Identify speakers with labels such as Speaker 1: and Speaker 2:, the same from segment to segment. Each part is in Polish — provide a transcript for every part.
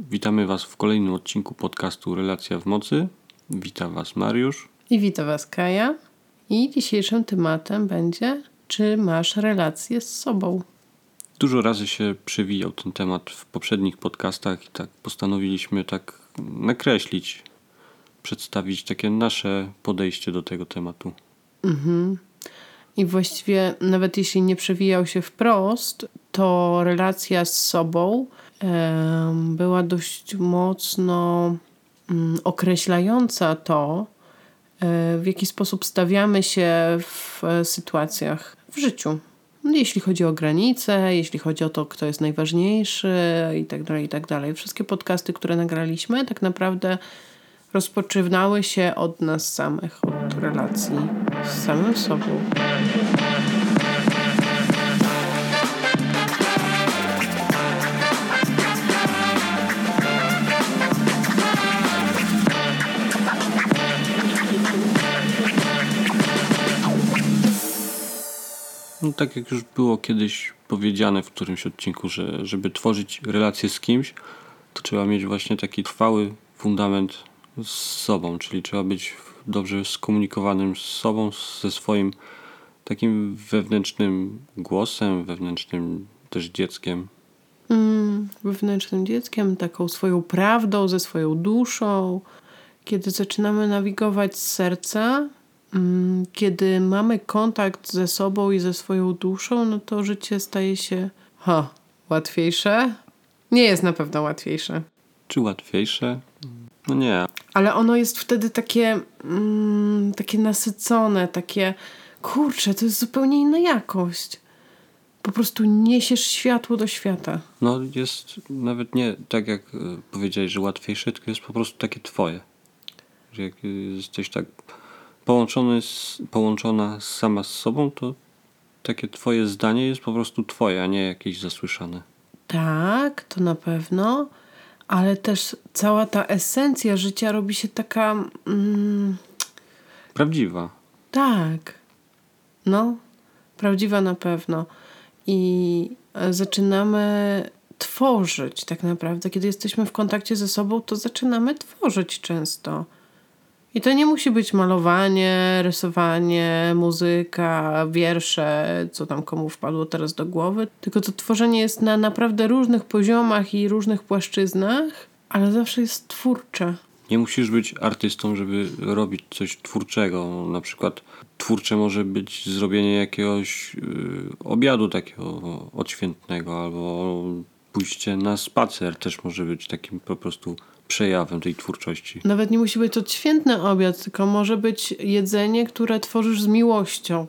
Speaker 1: Witamy Was w kolejnym odcinku podcastu Relacja w Mocy. Witam Was Mariusz.
Speaker 2: I witam Was Kaja. I dzisiejszym tematem będzie, czy masz relację z sobą?
Speaker 1: Dużo razy się przewijał ten temat w poprzednich podcastach i tak postanowiliśmy tak nakreślić, przedstawić takie nasze podejście do tego tematu.
Speaker 2: Mhm. I właściwie nawet jeśli nie przewijał się wprost, to relacja z sobą była dość mocno mm, określająca to, e, w jaki sposób stawiamy się w e, sytuacjach w życiu. Jeśli chodzi o granice, jeśli chodzi o to, kto jest najważniejszy i tak dalej, i tak dalej. Wszystkie podcasty, które nagraliśmy, tak naprawdę rozpoczynały się od nas samych, od relacji z samym sobą.
Speaker 1: No, tak jak już było kiedyś powiedziane w którymś odcinku, że żeby tworzyć relacje z kimś, to trzeba mieć właśnie taki trwały fundament z sobą, czyli trzeba być dobrze skomunikowanym z sobą, ze swoim takim wewnętrznym głosem, wewnętrznym też dzieckiem.
Speaker 2: Mm, wewnętrznym dzieckiem, taką swoją prawdą, ze swoją duszą. Kiedy zaczynamy nawigować z serca, kiedy mamy kontakt ze sobą i ze swoją duszą, no to życie staje się ha, łatwiejsze. Nie jest na pewno łatwiejsze.
Speaker 1: Czy łatwiejsze? No nie.
Speaker 2: Ale ono jest wtedy takie, mm, takie nasycone, takie kurczę, to jest zupełnie inna jakość. Po prostu niesiesz światło do świata.
Speaker 1: No jest nawet nie tak jak e, powiedziałeś, że łatwiejsze, tylko jest po prostu takie twoje. Że jak jesteś tak połączony z, połączona sama z sobą, to takie twoje zdanie jest po prostu twoje, a nie jakieś zasłyszane.
Speaker 2: Tak, to na pewno, ale też cała ta esencja życia robi się taka. Mm,
Speaker 1: Prawdziwa.
Speaker 2: tak. No, prawdziwa na pewno. I e, zaczynamy tworzyć tak naprawdę. Kiedy jesteśmy w kontakcie ze sobą, to zaczynamy tworzyć często. I to nie musi być malowanie, rysowanie, muzyka, wiersze, co tam komu wpadło teraz do głowy, tylko to tworzenie jest na naprawdę różnych poziomach i różnych płaszczyznach, ale zawsze jest twórcze.
Speaker 1: Nie musisz być artystą, żeby robić coś twórczego. Na przykład twórcze może być zrobienie jakiegoś y, obiadu takiego odświętnego albo pójście na spacer też może być takim po prostu przejawem tej twórczości.
Speaker 2: Nawet nie musi być to świętny obiad, tylko może być jedzenie, które tworzysz z miłością.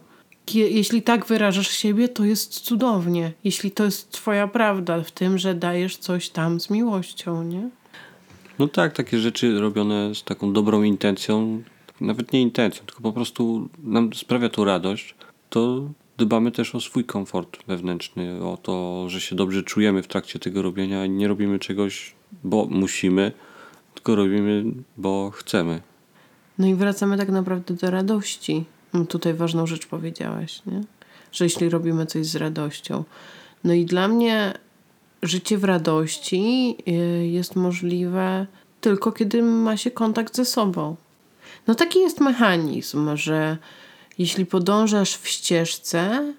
Speaker 2: Jeśli tak wyrażasz siebie, to jest cudownie. Jeśli to jest twoja prawda w tym, że dajesz coś tam z miłością, nie?
Speaker 1: No tak, takie rzeczy robione z taką dobrą intencją, nawet nie intencją, tylko po prostu nam sprawia to radość, to dbamy też o swój komfort wewnętrzny, o to, że się dobrze czujemy w trakcie tego robienia i nie robimy czegoś, bo musimy, tylko robimy, bo chcemy.
Speaker 2: No i wracamy tak naprawdę do radości. No tutaj ważną rzecz powiedziałaś, nie? Że jeśli robimy coś z radością. No i dla mnie życie w radości y, jest możliwe tylko kiedy ma się kontakt ze sobą. No taki jest mechanizm, że jeśli podążasz w ścieżce,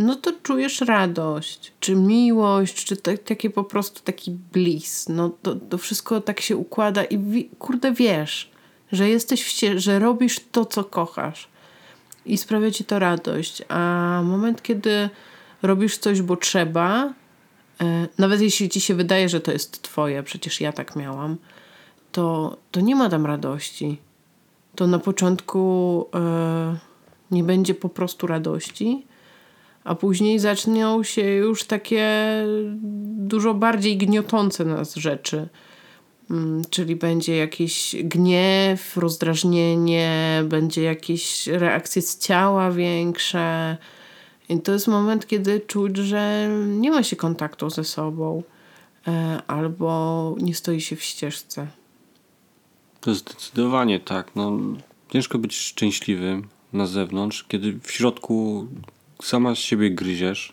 Speaker 2: no to czujesz radość, czy miłość, czy tak, takie po prostu taki bliss. No to, to wszystko tak się układa i wi- kurde wiesz, że jesteś w że robisz to, co kochasz i sprawia ci to radość. A moment, kiedy robisz coś, bo trzeba, e, nawet jeśli ci się wydaje, że to jest twoje, przecież ja tak miałam, to, to nie ma tam radości. To na początku e, nie będzie po prostu radości, a później zaczną się już takie dużo bardziej gniotące nas rzeczy. Mm, Czyli będzie jakiś gniew, rozdrażnienie, będzie jakieś reakcje z ciała większe. I to jest moment, kiedy czuć, że nie ma się kontaktu ze sobą e, albo nie stoi się w ścieżce.
Speaker 1: To zdecydowanie tak. No, ciężko być szczęśliwym na zewnątrz, kiedy w środku sama z siebie gryziesz.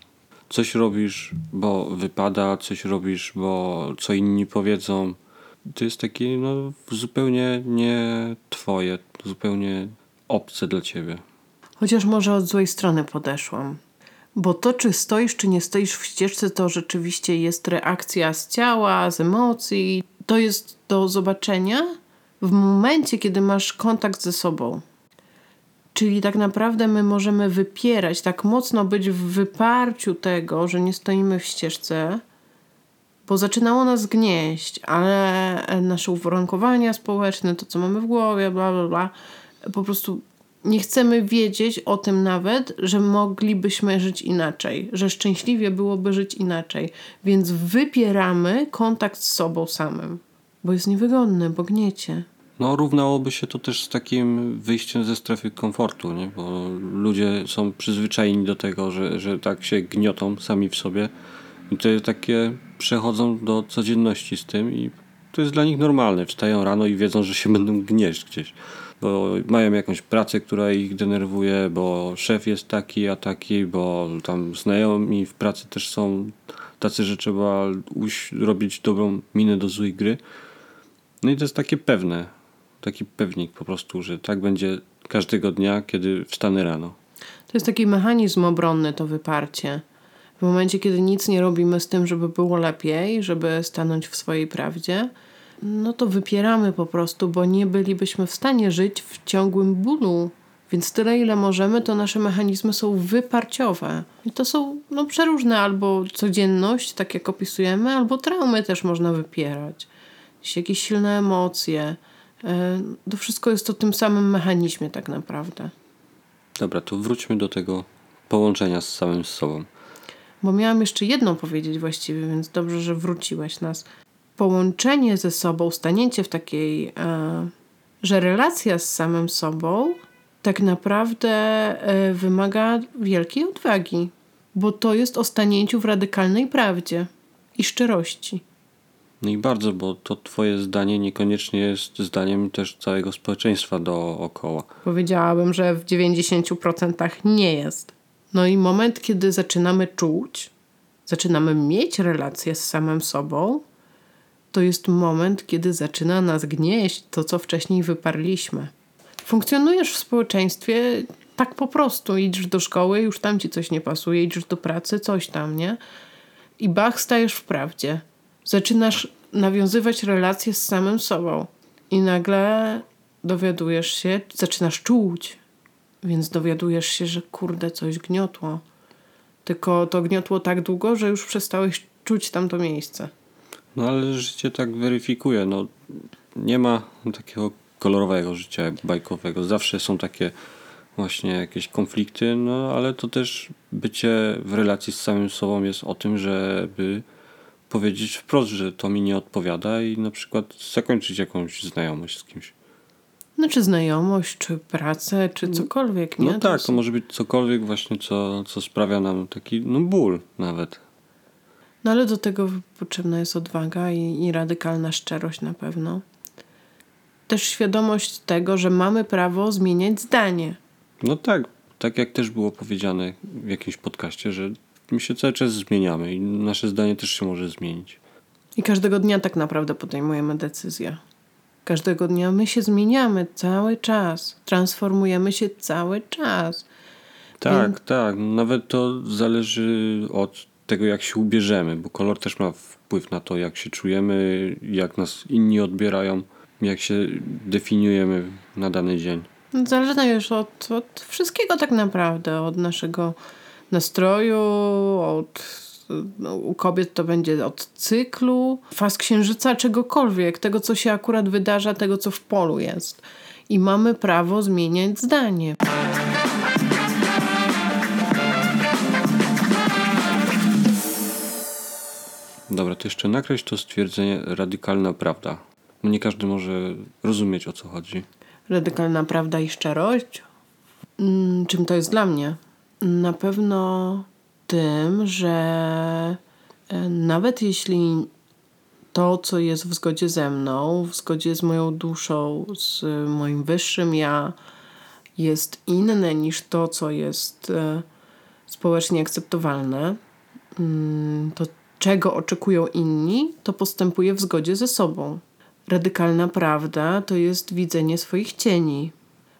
Speaker 1: coś robisz, bo wypada, coś robisz, bo co inni powiedzą. To jest takie no, zupełnie nie twoje, zupełnie obce dla ciebie.
Speaker 2: Chociaż może od złej strony podeszłam. Bo to, czy stoisz, czy nie stoisz w ścieżce, to rzeczywiście jest reakcja z ciała, z emocji. To jest do zobaczenia w momencie, kiedy masz kontakt ze sobą. Czyli tak naprawdę my możemy wypierać, tak mocno być w wyparciu tego, że nie stoimy w ścieżce, bo zaczynało nas gnieść, ale nasze uwarunkowania społeczne, to co mamy w głowie, bla bla bla, po prostu nie chcemy wiedzieć o tym nawet, że moglibyśmy żyć inaczej, że szczęśliwie byłoby żyć inaczej. Więc wypieramy kontakt z sobą samym, bo jest niewygodny, bo gniecie.
Speaker 1: No, równałoby się to też z takim wyjściem ze strefy komfortu, nie? bo ludzie są przyzwyczajeni do tego, że, że tak się gniotą sami w sobie i to takie przechodzą do codzienności z tym i to jest dla nich normalne. Wstają rano i wiedzą, że się będą gnieść gdzieś bo mają jakąś pracę, która ich denerwuje, bo szef jest taki, a taki, bo tam znajomi w pracy też są tacy, że trzeba robić dobrą minę do złej gry. No i to jest takie pewne, taki pewnik po prostu, że tak będzie każdego dnia, kiedy wstanę rano.
Speaker 2: To jest taki mechanizm obronny, to wyparcie. W momencie, kiedy nic nie robimy z tym, żeby było lepiej, żeby stanąć w swojej prawdzie, no to wypieramy po prostu, bo nie bylibyśmy w stanie żyć w ciągłym bólu. Więc tyle, ile możemy, to nasze mechanizmy są wyparciowe. I to są no, przeróżne, albo codzienność, tak jak opisujemy, albo traumy też można wypierać. Jakieś silne emocje. E, to wszystko jest o tym samym mechanizmie, tak naprawdę.
Speaker 1: Dobra, to wróćmy do tego połączenia z samym sobą.
Speaker 2: Bo miałam jeszcze jedną powiedzieć właściwie, więc dobrze, że wróciłeś nas połączenie ze sobą, staniecie w takiej, e, że relacja z samym sobą tak naprawdę e, wymaga wielkiej odwagi, bo to jest o stanięciu w radykalnej prawdzie i szczerości.
Speaker 1: No i bardzo, bo to twoje zdanie niekoniecznie jest zdaniem też całego społeczeństwa dookoła.
Speaker 2: Powiedziałabym, że w 90% nie jest. No i moment, kiedy zaczynamy czuć, zaczynamy mieć relację z samym sobą, to jest moment, kiedy zaczyna nas gnieść to, co wcześniej wyparliśmy. Funkcjonujesz w społeczeństwie tak po prostu. Idziesz do szkoły, już tam ci coś nie pasuje, idziesz do pracy, coś tam, nie? I bach, stajesz w prawdzie. Zaczynasz nawiązywać relacje z samym sobą. I nagle dowiadujesz się, zaczynasz czuć, więc dowiadujesz się, że kurde, coś gniotło. Tylko to gniotło tak długo, że już przestałeś czuć tamto miejsce.
Speaker 1: No ale życie tak weryfikuje. No, nie ma takiego kolorowego życia bajkowego. Zawsze są takie właśnie jakieś konflikty, no ale to też bycie w relacji z samym sobą jest o tym, żeby powiedzieć wprost, że to mi nie odpowiada i na przykład zakończyć jakąś znajomość z kimś.
Speaker 2: No czy znajomość, czy pracę, czy cokolwiek, nie?
Speaker 1: No tak, to może być cokolwiek właśnie, co, co sprawia nam taki no, ból nawet.
Speaker 2: No ale do tego potrzebna jest odwaga i, i radykalna szczerość na pewno. Też świadomość tego, że mamy prawo zmieniać zdanie.
Speaker 1: No tak, tak jak też było powiedziane w jakimś podcaście, że my się cały czas zmieniamy i nasze zdanie też się może zmienić.
Speaker 2: I każdego dnia tak naprawdę podejmujemy decyzję. Każdego dnia my się zmieniamy cały czas, transformujemy się cały czas.
Speaker 1: Tak, Więc... tak. Nawet to zależy od tego, jak się ubierzemy, bo kolor też ma wpływ na to, jak się czujemy, jak nas inni odbierają, jak się definiujemy na dany dzień.
Speaker 2: Zależy już od, od wszystkiego tak naprawdę, od naszego nastroju, od no, u kobiet to będzie od cyklu, faz księżyca, czegokolwiek, tego co się akurat wydarza, tego co w polu jest. I mamy prawo zmieniać zdanie.
Speaker 1: Dobra, to jeszcze nakreśl to stwierdzenie radykalna prawda. Bo nie każdy może rozumieć o co chodzi.
Speaker 2: Radykalna prawda i szczerość? Mm, czym to jest dla mnie? Na pewno tym, że e, nawet jeśli to, co jest w zgodzie ze mną, w zgodzie z moją duszą, z moim wyższym ja, jest inne niż to, co jest e, społecznie akceptowalne, mm, to czego oczekują inni, to postępuje w zgodzie ze sobą. Radykalna prawda to jest widzenie swoich cieni.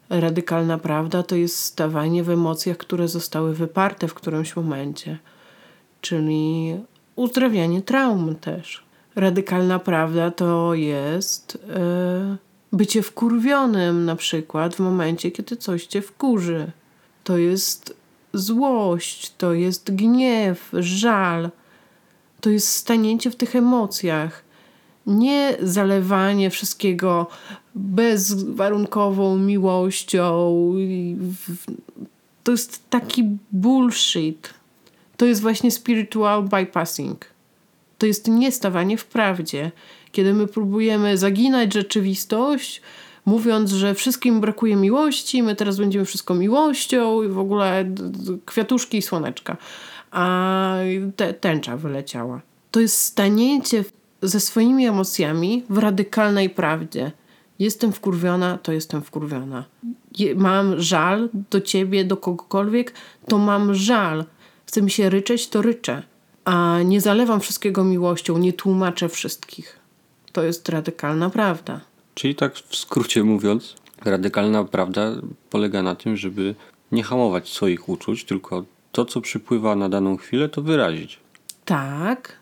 Speaker 2: Radykalna prawda to jest stawanie w emocjach, które zostały wyparte w którymś momencie, czyli uzdrawianie traum też. Radykalna prawda to jest e, bycie wkurwionym na przykład w momencie, kiedy coś cię wkurzy. To jest złość, to jest gniew, żal. To jest stanięcie w tych emocjach. Nie zalewanie wszystkiego bezwarunkową miłością. To jest taki bullshit. To jest właśnie spiritual bypassing. To jest niestawanie w prawdzie. Kiedy my próbujemy zaginać rzeczywistość, mówiąc, że wszystkim brakuje miłości, my teraz będziemy wszystko miłością i w ogóle kwiatuszki i słoneczka. A te, tęcza wyleciała. To jest stanięcie ze swoimi emocjami w radykalnej prawdzie. Jestem wkurwiona, to jestem wkurwiona. Je, mam żal do ciebie, do kogokolwiek, to mam żal. Chcę mi się ryczeć, to ryczę. A nie zalewam wszystkiego miłością, nie tłumaczę wszystkich. To jest radykalna prawda.
Speaker 1: Czyli tak w skrócie mówiąc, radykalna prawda polega na tym, żeby nie hamować swoich uczuć, tylko to, co przypływa na daną chwilę, to wyrazić.
Speaker 2: Tak,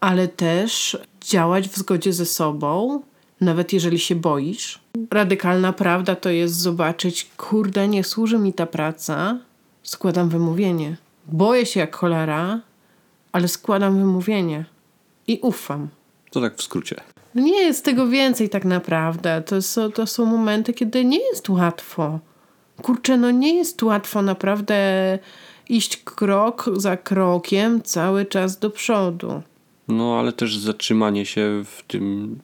Speaker 2: ale też działać w zgodzie ze sobą, nawet jeżeli się boisz. Radykalna prawda to jest zobaczyć, kurde, nie służy mi ta praca, składam wymówienie. Boję się jak cholera, ale składam wymówienie i ufam.
Speaker 1: To tak w skrócie.
Speaker 2: Nie jest tego więcej tak naprawdę. To są, to są momenty, kiedy nie jest łatwo. Kurczę, no nie jest łatwo naprawdę iść krok za krokiem cały czas do przodu.
Speaker 1: No ale też zatrzymanie się w tym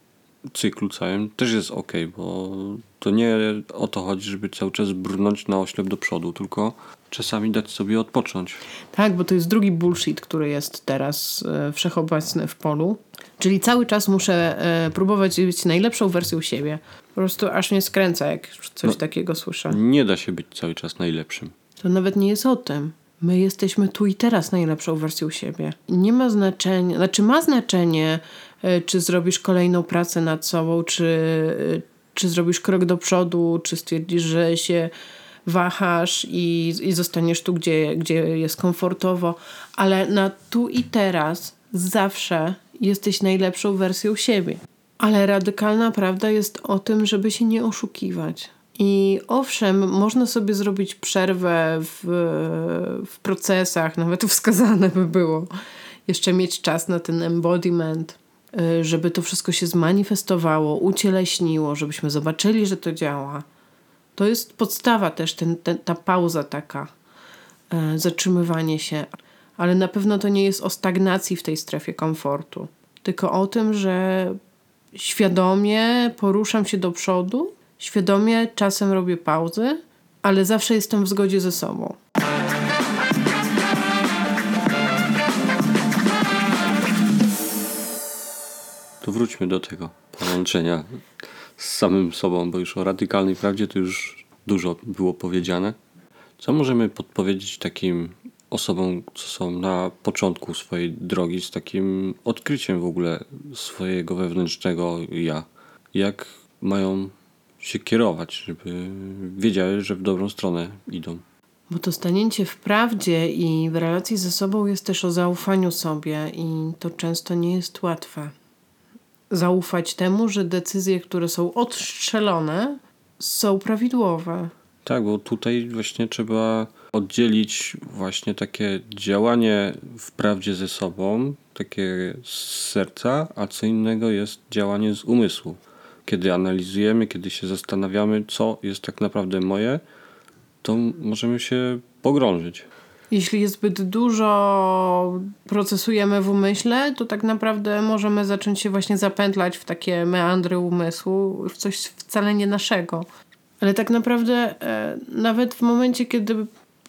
Speaker 1: cyklu całym też jest ok, bo to nie o to chodzi, żeby cały czas brnąć na oślep do przodu, tylko czasami dać sobie odpocząć.
Speaker 2: Tak, bo to jest drugi bullshit, który jest teraz e, wszechobecny w polu. Czyli cały czas muszę e, próbować być najlepszą wersją siebie. Po prostu aż mnie skręca, jak coś
Speaker 1: No.
Speaker 2: takiego słyszę.
Speaker 1: Nie da się być cały czas najlepszym.
Speaker 2: To nawet nie jest o tym. My jesteśmy tu i teraz najlepszą wersją siebie. Nie ma znaczenia, znaczy ma znaczenie, e, czy zrobisz kolejną pracę nad sobą, czy, e, czy zrobisz krok do przodu, czy stwierdzisz, że się wahasz i, i zostaniesz tu, gdzie, gdzie jest komfortowo, ale na tu i teraz zawsze jesteś najlepszą wersją siebie. Ale radykalna prawda jest o tym, żeby się nie oszukiwać. I owszem, można sobie zrobić przerwę w, w procesach, nawet wskazane by było. Jeszcze mieć czas na ten embodiment, y, żeby to wszystko się zmanifestowało, ucieleśniło, żebyśmy zobaczyli, że to działa. To jest podstawa też, ten, ten, ta pauza taka, e, zatrzymywanie się. Ale na pewno to nie jest o stagnacji w tej strefie komfortu, tylko o tym, że świadomie poruszam się do przodu, świadomie czasem robię pauzy, ale zawsze jestem w zgodzie ze sobą.
Speaker 1: To wróćmy do tego połączenia z samym sobą, bo już o radykalnej prawdzie to już dużo było powiedziane. Co możemy podpowiedzieć takim osobom, co są na początku swojej drogi, z takim odkryciem w ogóle swojego wewnętrznego ja? Jak mają się kierować, żeby wiedziały, że w dobrą stronę idą?
Speaker 2: Bo to stanięcie w prawdzie i w relacji ze sobą jest też o zaufaniu sobie, i to często nie jest łatwe. Zaufać temu, że decyzje, które są odstrzelone, są prawidłowe.
Speaker 1: Tak, bo tutaj właśnie trzeba oddzielić właśnie takie działanie w prawdzie ze sobą, takie z serca, a co innego jest działanie z umysłu. Kiedy analizujemy, kiedy się zastanawiamy, co jest tak naprawdę moje, to możemy się pogrążyć.
Speaker 2: Jeśli jest zbyt dużo procesujemy w umyśle, to tak naprawdę możemy zacząć się właśnie zapętlać w takie meandry umysłu, w coś wcale nie naszego. Ale tak naprawdę e, nawet w momencie, kiedy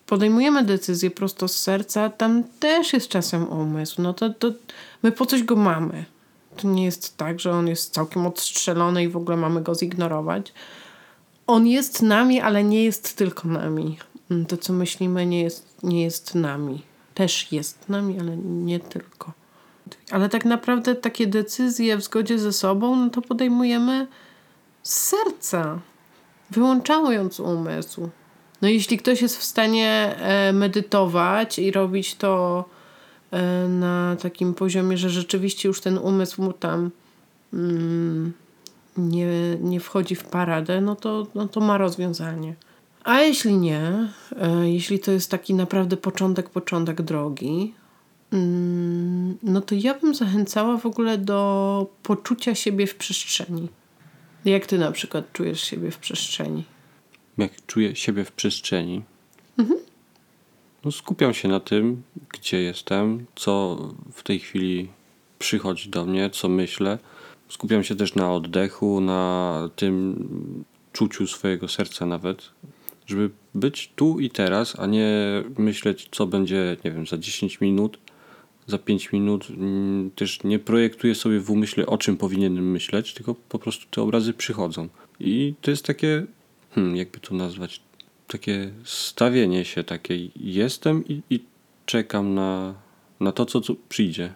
Speaker 2: podejmujemy decyzję prosto z serca, tam też jest czasem umysł. No to, to my po coś go mamy. To nie jest tak, że on jest całkiem odstrzelony i w ogóle mamy go zignorować. On jest nami, ale nie jest tylko nami. To, co myślimy, nie jest, nie jest nami. też jest nami, ale nie tylko. Ale tak naprawdę takie decyzje w zgodzie ze sobą, no to podejmujemy z serca, wyłączając umysł. No jeśli ktoś jest w stanie e, medytować i robić to na takim poziomie, że rzeczywiście już ten umysł mu tam mm, nie, nie wchodzi w paradę, no to, no to ma rozwiązanie. A jeśli nie, e, jeśli to jest taki naprawdę początek, początek drogi, mm, no to ja bym zachęcała w ogóle do poczucia siebie w przestrzeni. Jak ty na przykład czujesz siebie w przestrzeni?
Speaker 1: Jak czuję siebie w przestrzeni, no skupiam się na tym, gdzie jestem, co w tej chwili przychodzi do mnie, co myślę. Skupiam się też na oddechu, na tym czuciu swojego serca nawet, żeby być tu i teraz, a nie myśleć, co będzie, nie wiem, za 10 minut, za 5 minut. Mm, Też nie projektuję sobie w umyśle, o czym powinienem myśleć, tylko po prostu te obrazy przychodzą. I to jest takie, hmm, jakby to nazwać, takie stawienie się, takie jestem i, i czekam na, na to, co tu przyjdzie.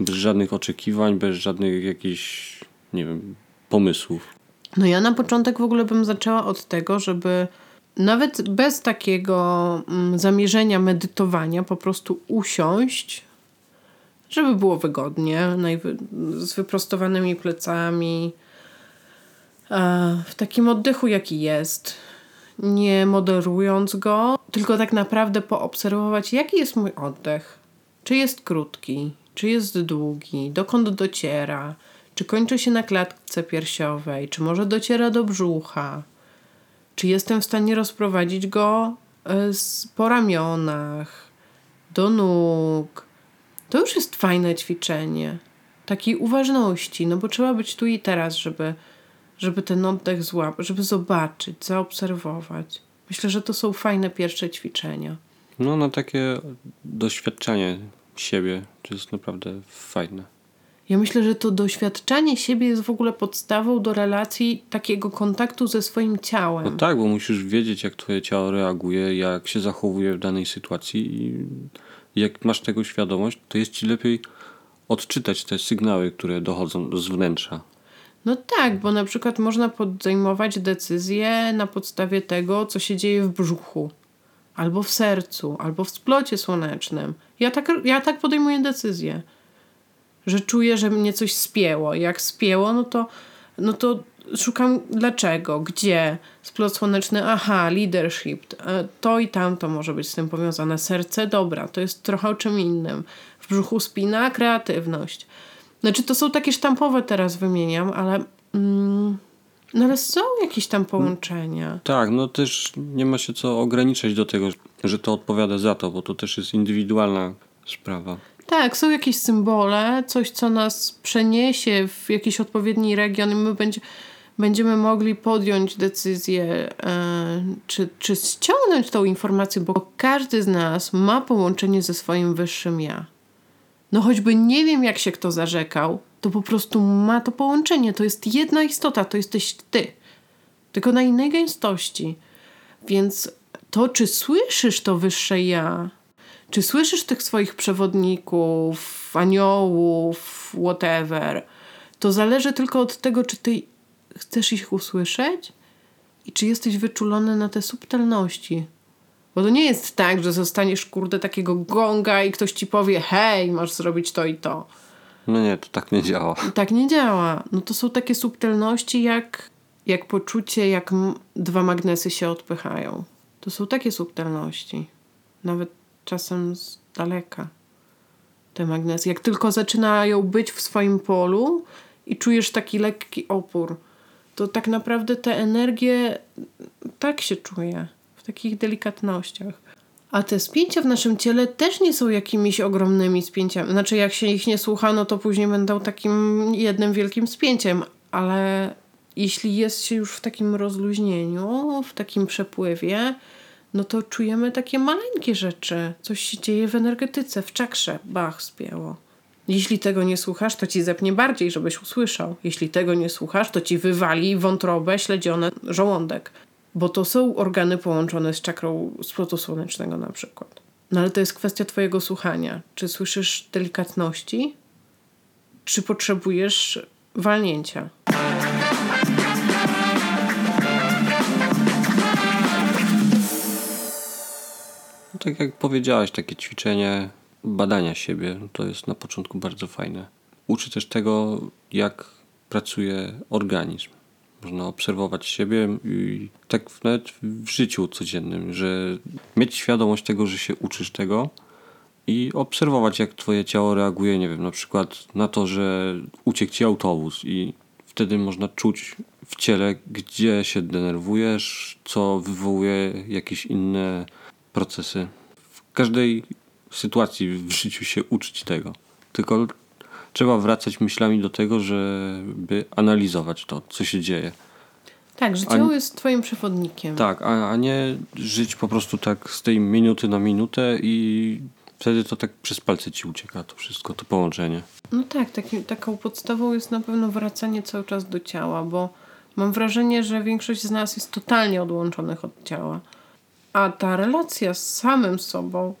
Speaker 1: Bez żadnych oczekiwań, bez żadnych jakichś, nie wiem, pomysłów.
Speaker 2: No ja na początek w ogóle bym zaczęła od tego, żeby nawet bez takiego mm, zamierzenia medytowania po prostu usiąść, żeby było wygodnie, z wyprostowanymi plecami, e, w takim oddechu, jaki jest, nie moderując go, tylko tak naprawdę poobserwować, jaki jest mój oddech. Czy jest krótki, czy jest długi, dokąd dociera, czy kończy się na klatce piersiowej, czy może dociera do brzucha, czy jestem w stanie rozprowadzić go e, z- po ramionach, do nóg. To już jest fajne ćwiczenie. Takiej uważności, no bo trzeba być tu i teraz, żeby, żeby ten oddech złapać, żeby zobaczyć, zaobserwować. Myślę, że to są fajne pierwsze ćwiczenia.
Speaker 1: No, na takie doświadczenie siebie, to jest naprawdę fajne.
Speaker 2: Ja myślę, że to doświadczanie siebie jest w ogóle podstawą do relacji takiego kontaktu ze swoim ciałem.
Speaker 1: No tak, bo musisz wiedzieć, jak twoje ciało reaguje, jak się zachowuje w danej sytuacji i jak masz tego świadomość, to jest ci lepiej odczytać te sygnały, które dochodzą z wnętrza.
Speaker 2: No tak, bo na przykład można podejmować decyzje na podstawie tego, co się dzieje w brzuchu, albo w sercu, albo w splocie słonecznym. Ja tak, ja tak podejmuję decyzje, że czuję, że mnie coś spięło. Jak spięło, no to, no to szukam dlaczego, gdzie. Splot słoneczny, aha, leadership, e, to i tamto może być z tym powiązane. Serce, dobra, to jest trochę o czym innym. W brzuchu spina, kreatywność. Znaczy to są takie sztampowe teraz wymieniam, ale mm, no ale są jakieś tam połączenia.
Speaker 1: Tak, no też nie ma się co ograniczać do tego, że to odpowiada za to, bo to też jest indywidualna sprawa.
Speaker 2: Tak, są jakieś symbole, coś co nas przeniesie w jakiś odpowiedni region i my będzie, będziemy mogli podjąć decyzję, e, czy, czy ściągnąć tą informację, bo każdy z nas ma połączenie ze swoim wyższym ja. No choćby nie wiem, jak się kto zarzekał, to po prostu ma to połączenie. To jest jedna istota, to jesteś ty. Tylko na innej gęstości. Więc to, czy słyszysz to wyższe ja, czy słyszysz tych swoich przewodników, aniołów, whatever, to zależy tylko od tego, czy ty chcesz ich usłyszeć i czy jesteś wyczulony na te subtelności. Bo to nie jest tak, że zostaniesz kurde takiego gonga i ktoś ci powie, hej, masz zrobić to i to.
Speaker 1: No nie, to tak nie działa.
Speaker 2: Tak nie działa. No to są takie subtelności jak, jak poczucie, jak dwa magnesy się odpychają. To są takie subtelności. Nawet czasem z daleka. Te magnesy. Jak tylko zaczynają być w swoim polu i czujesz taki lekki opór, to tak naprawdę te energie tak się czuje. Takich delikatnościach. A te spięcia w naszym ciele też nie są jakimiś ogromnymi spięciami. Znaczy, jak się ich nie słucha, no to później będą takim jednym wielkim spięciem, ale jeśli jest się już w takim rozluźnieniu, w takim przepływie, no to czujemy takie maleńkie rzeczy. Coś się dzieje w energetyce, w czakrze. Bach, spięło. Jeśli tego nie słuchasz, to ci zepnie bardziej, żebyś usłyszał. Jeśli tego nie słuchasz, to ci wywali wątrobę, śledzione, żołądek. Bo to są organy połączone z czakrą splotu słonecznego na przykład. No ale to jest kwestia Twojego słuchania. Czy słyszysz delikatności, czy potrzebujesz walnięcia?
Speaker 1: No, tak jak powiedziałaś, takie ćwiczenie badania siebie to jest na początku bardzo fajne. Uczy też tego, jak pracuje organizm. Można obserwować siebie i tak nawet w życiu codziennym, że mieć świadomość tego, że się uczysz tego i obserwować, jak twoje ciało reaguje, nie wiem, na przykład na to, że uciekł ci autobus i wtedy można czuć w ciele, gdzie się denerwujesz, co wywołuje jakieś inne procesy. W każdej sytuacji w życiu się uczyć tego. Tylko trzeba wracać myślami do tego, żeby analizować to, co się dzieje.
Speaker 2: Tak, że
Speaker 1: A-
Speaker 2: ciało jest Twoim przewodnikiem.
Speaker 1: Tak, a, a nie żyć po prostu tak z tej minuty na minutę i wtedy to tak przez palce ci ucieka to wszystko, to połączenie.
Speaker 2: No tak, taki, taką podstawą jest na pewno wracanie cały czas do ciała, bo mam wrażenie, że większość z nas jest totalnie odłączonych od ciała. A ta relacja z samym sobą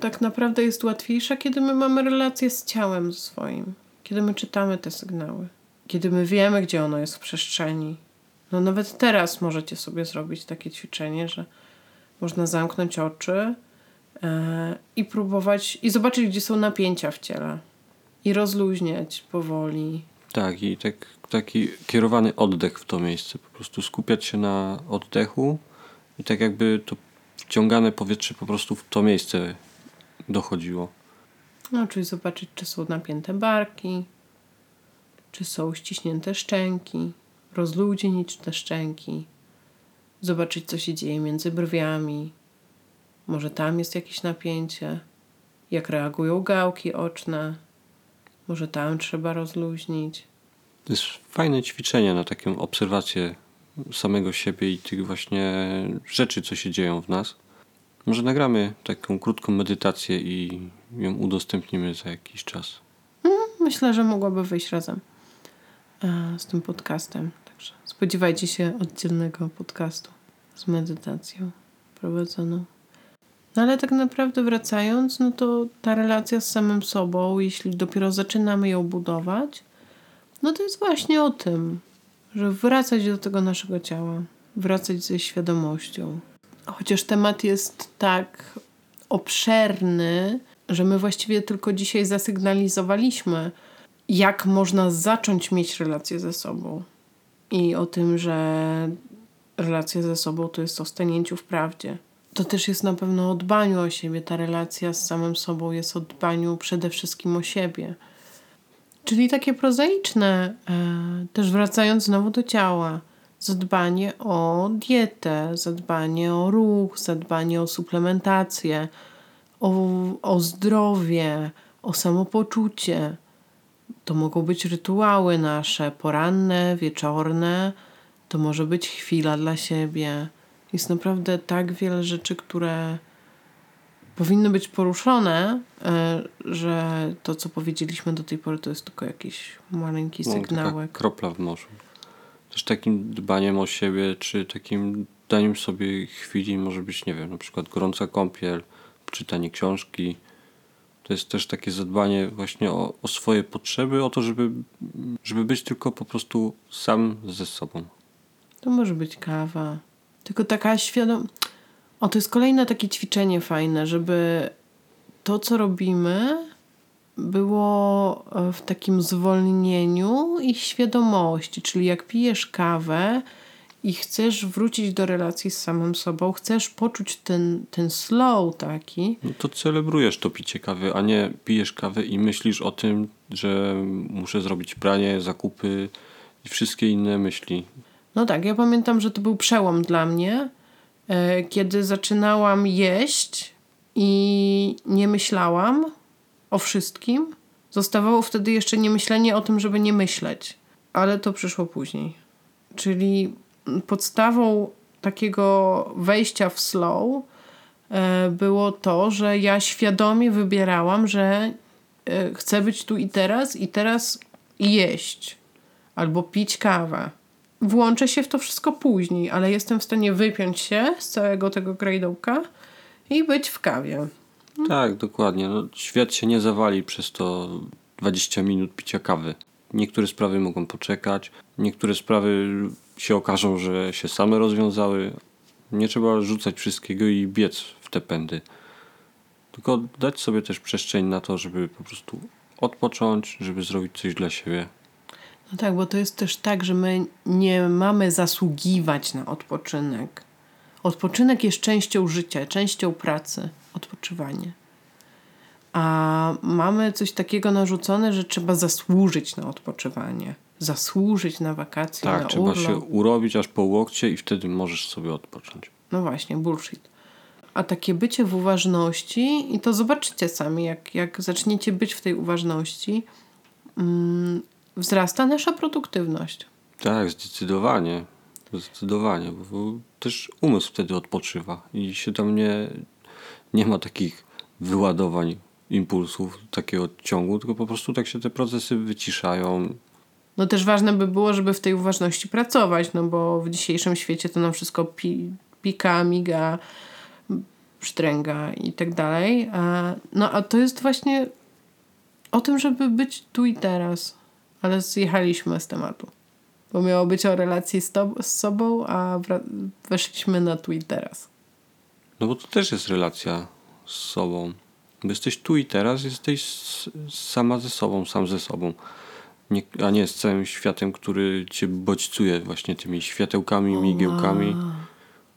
Speaker 2: tak naprawdę jest łatwiejsza, kiedy my mamy relację z ciałem swoim. Kiedy my czytamy te sygnały. Kiedy my wiemy, gdzie ono jest w przestrzeni. No nawet teraz możecie sobie zrobić takie ćwiczenie, że można zamknąć oczy e, i próbować, i zobaczyć, gdzie są napięcia w ciele i rozluźniać powoli.
Speaker 1: Tak, i tak, taki kierowany oddech w to miejsce. Po prostu skupiać się na oddechu i tak jakby to wciągane powietrze po prostu w to miejsce dochodziło.
Speaker 2: No, czyli zobaczyć, czy są napięte barki, czy są ściśnięte szczęki, rozluźnić te szczęki, zobaczyć, co się dzieje między brwiami. Może tam jest jakieś napięcie, jak reagują gałki oczne. Może tam trzeba rozluźnić.
Speaker 1: To jest fajne ćwiczenie na taką obserwację samego siebie i tych właśnie rzeczy, co się dzieją w nas. Może nagramy taką krótką medytację i ją udostępnimy za jakiś czas.
Speaker 2: Myślę, że mogłaby wyjść razem e, z tym podcastem. Także spodziewajcie się oddzielnego podcastu z medytacją prowadzoną. No ale tak naprawdę wracając, no to ta relacja z samym sobą, jeśli dopiero zaczynamy ją budować, no to jest właśnie o tym, że wracać do tego naszego ciała, wracać ze świadomością. Chociaż temat jest tak obszerny, że my właściwie tylko dzisiaj zasygnalizowaliśmy, jak można zacząć mieć relację ze sobą. I o tym, że relacja ze sobą to jest o stanięciu w prawdzie. To też jest na pewno o dbaniu o siebie. Ta relacja z samym sobą jest o dbaniu przede wszystkim o siebie. Czyli takie prozaiczne, e, też wracając znowu do ciała, zadbanie o dietę, zadbanie o ruch, zadbanie o suplementację, o, o zdrowie, o samopoczucie. To mogą być rytuały nasze, poranne, wieczorne, to może być chwila dla siebie. Jest naprawdę tak wiele rzeczy, które powinny być poruszone, e, że to, co powiedzieliśmy do tej pory, to jest tylko jakiś maleńki
Speaker 1: No,
Speaker 2: sygnałek.
Speaker 1: kropla w morzu. Też takim dbaniem o siebie, czy takim daniem sobie chwili może być, nie wiem, na przykład gorąca kąpiel, czytanie książki. To jest też takie zadbanie właśnie o, o swoje potrzeby, o to, żeby, żeby być tylko po prostu sam ze sobą.
Speaker 2: To może być kawa. Tylko taka świadom... O, to jest kolejne takie ćwiczenie fajne, żeby to, co robimy, było e, w takim zwolnieniu i świadomości. Czyli jak pijesz kawę i chcesz wrócić do relacji z samym sobą, chcesz poczuć ten, ten slow taki,
Speaker 1: No to celebrujesz to picie kawy, a nie pijesz kawę i myślisz o tym, że muszę zrobić pranie, zakupy i wszystkie inne myśli.
Speaker 2: No tak, ja pamiętam, że to był przełom dla mnie, e, kiedy zaczynałam jeść i nie myślałam o wszystkim. Zostawało wtedy jeszcze niemyślenie o tym, żeby nie myśleć, ale to przyszło później. Czyli podstawą takiego wejścia w slow e, było to, że ja świadomie wybierałam, że e, chcę być tu i teraz i teraz jeść albo pić kawę. Włączę się w to wszystko później, ale jestem w stanie wypiąć się z całego tego grajdołka i być w kawie.
Speaker 1: Tak, dokładnie. No, świat się nie zawali przez to 20 minut picia kawy. Niektóre sprawy mogą poczekać, niektóre sprawy się okażą, że się same rozwiązały. Nie trzeba rzucać wszystkiego i biec w te pędy. Tylko dać sobie też przestrzeń na to, żeby po prostu odpocząć, żeby zrobić coś dla siebie.
Speaker 2: No tak, bo to jest też tak, że my nie mamy zasługiwać na odpoczynek. Odpoczynek jest częścią życia, częścią pracy, odpoczywanie. A mamy coś takiego narzucone, że trzeba zasłużyć na odpoczywanie, zasłużyć na wakacje,
Speaker 1: Tak,
Speaker 2: na
Speaker 1: trzeba
Speaker 2: urlop.
Speaker 1: się urobić aż po łokcie i wtedy możesz sobie odpocząć.
Speaker 2: No właśnie, bullshit. A takie bycie w uważności, i to zobaczycie sami, jak, jak zaczniecie być w tej uważności, mm, wzrasta nasza produktywność.
Speaker 1: Tak, zdecydowanie. Zdecydowanie, bo też umysł wtedy odpoczywa i się tam nie, nie ma takich wyładowań impulsów, takiego ciągu, tylko po prostu tak się te procesy wyciszają.
Speaker 2: No też ważne by było, żeby w tej uważności pracować, no bo w dzisiejszym świecie to nam wszystko pi, pika, miga, psztręga i tak dalej. A, no a to jest właśnie o tym, żeby być tu i teraz. Ale zjechaliśmy z tematu. Bo miało być o relacji z, to, z sobą, a weszliśmy na tu i teraz.
Speaker 1: No bo to też jest relacja z sobą. Bo jesteś tu i teraz, jesteś sama ze sobą, sam ze sobą. Nie, a nie z całym światem, który cię bodźcuje właśnie tymi światełkami, migiełkami.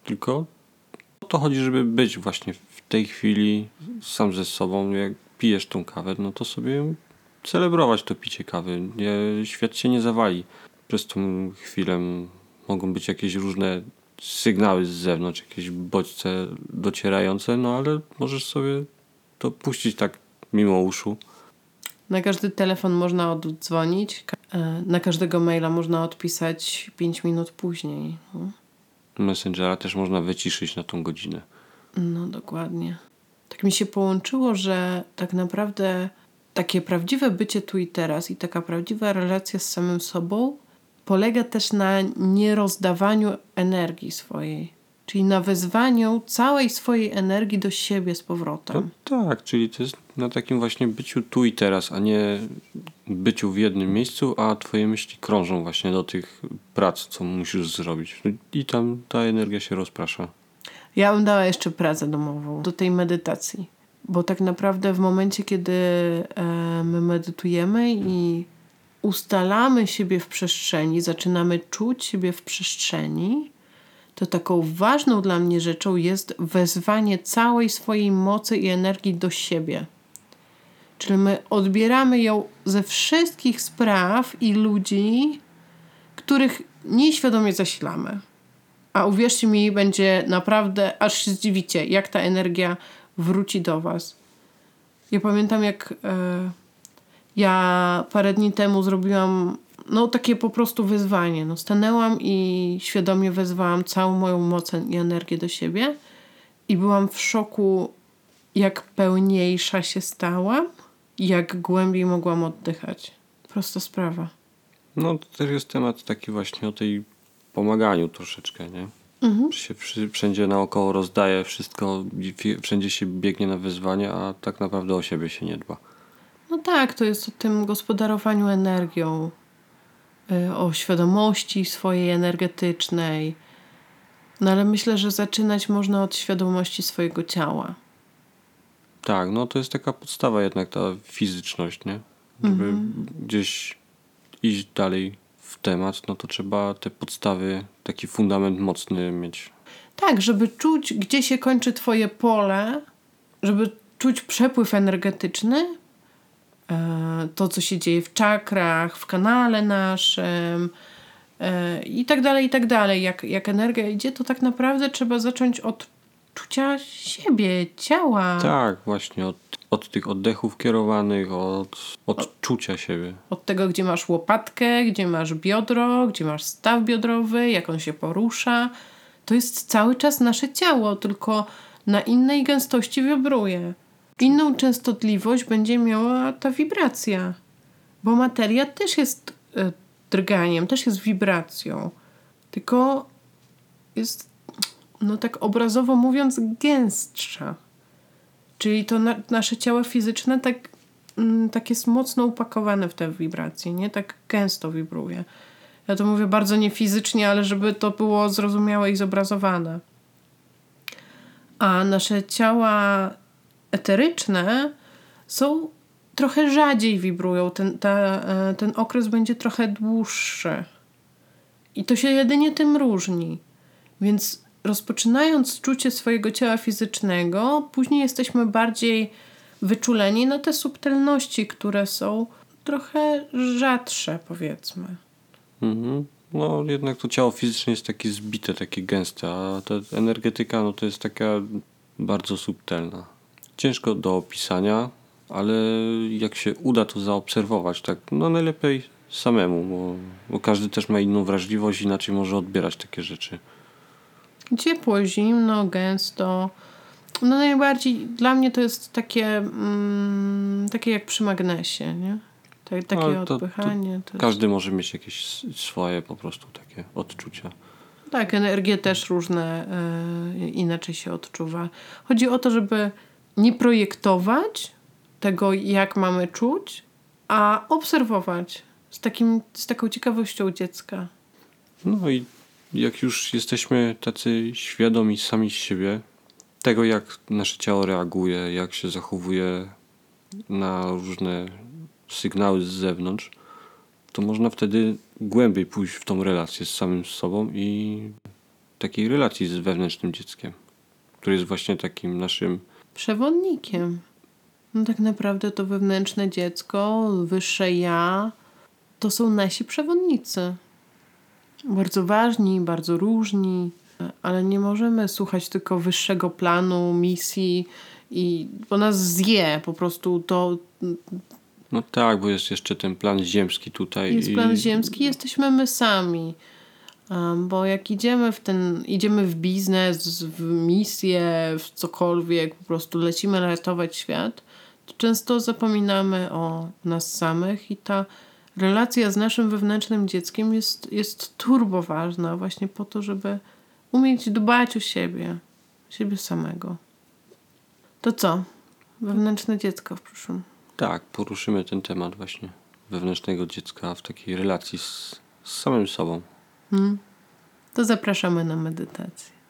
Speaker 1: Tylko o to chodzi, żeby być właśnie w tej chwili sam ze sobą. Jak pijesz tą kawę, no to sobie celebrować to picie kawy. Nie, świat się nie zawali. Przez tą chwilę mogą być jakieś różne sygnały z zewnątrz, jakieś bodźce docierające, no ale możesz sobie to puścić tak mimo uszu.
Speaker 2: Na każdy telefon można oddzwonić, e, na każdego maila można odpisać 5 minut później. No.
Speaker 1: Messengera też można wyciszyć na tą godzinę.
Speaker 2: No dokładnie. Tak mi się połączyło, że tak naprawdę takie prawdziwe bycie tu i teraz i taka prawdziwa relacja z samym sobą polega też na nierozdawaniu energii swojej, czyli na wezwaniu całej swojej energii do siebie z
Speaker 1: No
Speaker 2: powrotem.
Speaker 1: tak, czyli to jest na takim właśnie byciu tu i teraz, a nie byciu w jednym miejscu, a twoje myśli krążą właśnie do tych prac, co musisz zrobić. I tam ta energia się rozprasza.
Speaker 2: Ja bym dała jeszcze pracę domową do tej medytacji. Bo tak naprawdę w momencie, kiedy my medytujemy i ustalamy siebie w przestrzeni, zaczynamy czuć siebie w przestrzeni, to taką ważną dla mnie rzeczą jest wezwanie całej swojej mocy i energii do siebie. Czyli my odbieramy ją ze wszystkich spraw i ludzi, których nieświadomie zasilamy. A uwierzcie mi, będzie naprawdę, aż się zdziwicie, jak ta energia wróci do Was. Ja pamiętam, jak e, ja parę dni temu zrobiłam no takie po prostu wyzwanie. No, stanęłam i świadomie wezwałam całą moją moc i energię do siebie i byłam w szoku, jak pełniejsza się stałam, jak głębiej mogłam oddychać. Prosta sprawa.
Speaker 1: No to też jest temat taki właśnie o tej pomaganiu troszeczkę, nie? Że się wszędzie naokoło rozdaje wszystko, wszędzie się biegnie na wyzwania, a tak naprawdę o siebie się nie dba.
Speaker 2: No tak, to jest o tym gospodarowaniu energią, y, o świadomości swojej energetycznej. No ale myślę, że zaczynać można od świadomości swojego ciała.
Speaker 1: Tak, no to jest taka podstawa jednak ta fizyczność, nie? Żeby gdzieś iść dalej w temat, no to trzeba te podstawy, taki fundament mocny mieć.
Speaker 2: Tak, żeby czuć, gdzie się kończy Twoje pole, żeby czuć przepływ energetyczny, to, co się dzieje w czakrach, w kanale naszym e, i tak dalej, i tak dalej. Jak, jak energia idzie, to tak naprawdę trzeba zacząć od czucia siebie, ciała,
Speaker 1: Tak, właśnie od, od tych oddechów kierowanych, od, od czucia siebie.
Speaker 2: od tego, gdzie masz łopatkę, gdzie masz biodro, gdzie masz staw biodrowy, jak on się porusza. To jest cały czas nasze ciało, tylko na innej gęstości wibruje. Inną częstotliwość będzie miała ta wibracja, bo materia też jest e, drganiem, też jest wibracją, tylko jest, no tak obrazowo mówiąc, gęstsza. Czyli to na, nasze ciało fizyczne tak, mm, tak jest mocno upakowane w te wibracje, nie? Tak gęsto wibruje. Ja to mówię bardzo niefizycznie, ale żeby to było zrozumiałe i zobrazowane. A nasze ciała eteryczne są trochę rzadziej wibrują. Ten, ta, e, ten okres będzie trochę dłuższy. I to się jedynie tym różni. Więc rozpoczynając czucie swojego ciała fizycznego, później jesteśmy bardziej wyczuleni na te subtelności, które są trochę rzadsze, powiedzmy.
Speaker 1: Mhm. No jednak to ciało fizyczne jest takie zbite, takie gęste, a ta energetyka no to jest taka bardzo subtelna. Ciężko do opisania, ale jak się uda to zaobserwować, tak no najlepiej samemu, bo, bo każdy też ma inną wrażliwość, inaczej może odbierać takie rzeczy.
Speaker 2: Ciepło, zimno, gęsto. No najbardziej dla mnie to jest takie, mm, takie jak przy magnesie, nie? Tak, takie
Speaker 1: to-
Speaker 2: odpychanie. To jest...
Speaker 1: Każdy może mieć jakieś swoje po prostu takie odczucia.
Speaker 2: Tak, energie też różne y, inaczej się odczuwa. Chodzi o to, żeby nie projektować tego, jak mamy czuć, a obserwować z, takim, z taką ciekawością dziecka.
Speaker 1: No i jak już jesteśmy tacy świadomi sami z siebie, tego jak nasze ciało reaguje, jak się zachowuje na różne sygnały z zewnątrz, to można wtedy głębiej pójść w tą relację z samym sobą i takiej relacji z wewnętrznym dzieckiem, który jest właśnie takim naszym
Speaker 2: Przewodnikiem. No tak naprawdę to wewnętrzne dziecko, wyższe ja, to są nasi przewodnicy. Bardzo ważni, bardzo różni, ale nie możemy słuchać tylko wyższego planu, misji, i, bo nas zje po prostu to
Speaker 1: No tak, bo jest jeszcze ten plan ziemski tutaj.
Speaker 2: jest
Speaker 1: i-
Speaker 2: plan ziemski, jesteśmy my sami. Bo jak idziemy w ten, idziemy w biznes, w misję, w cokolwiek, po prostu lecimy ratować świat, to często zapominamy o nas samych i ta relacja z naszym wewnętrznym dzieckiem jest, jest turbo ważna właśnie po to, żeby umieć dbać o siebie, siebie samego. To co? Wewnętrzne dziecko w przyszłym.
Speaker 1: Tak, poruszymy ten temat właśnie wewnętrznego dziecka w takiej relacji z, z samym sobą.
Speaker 2: To zapraszamy na medytację.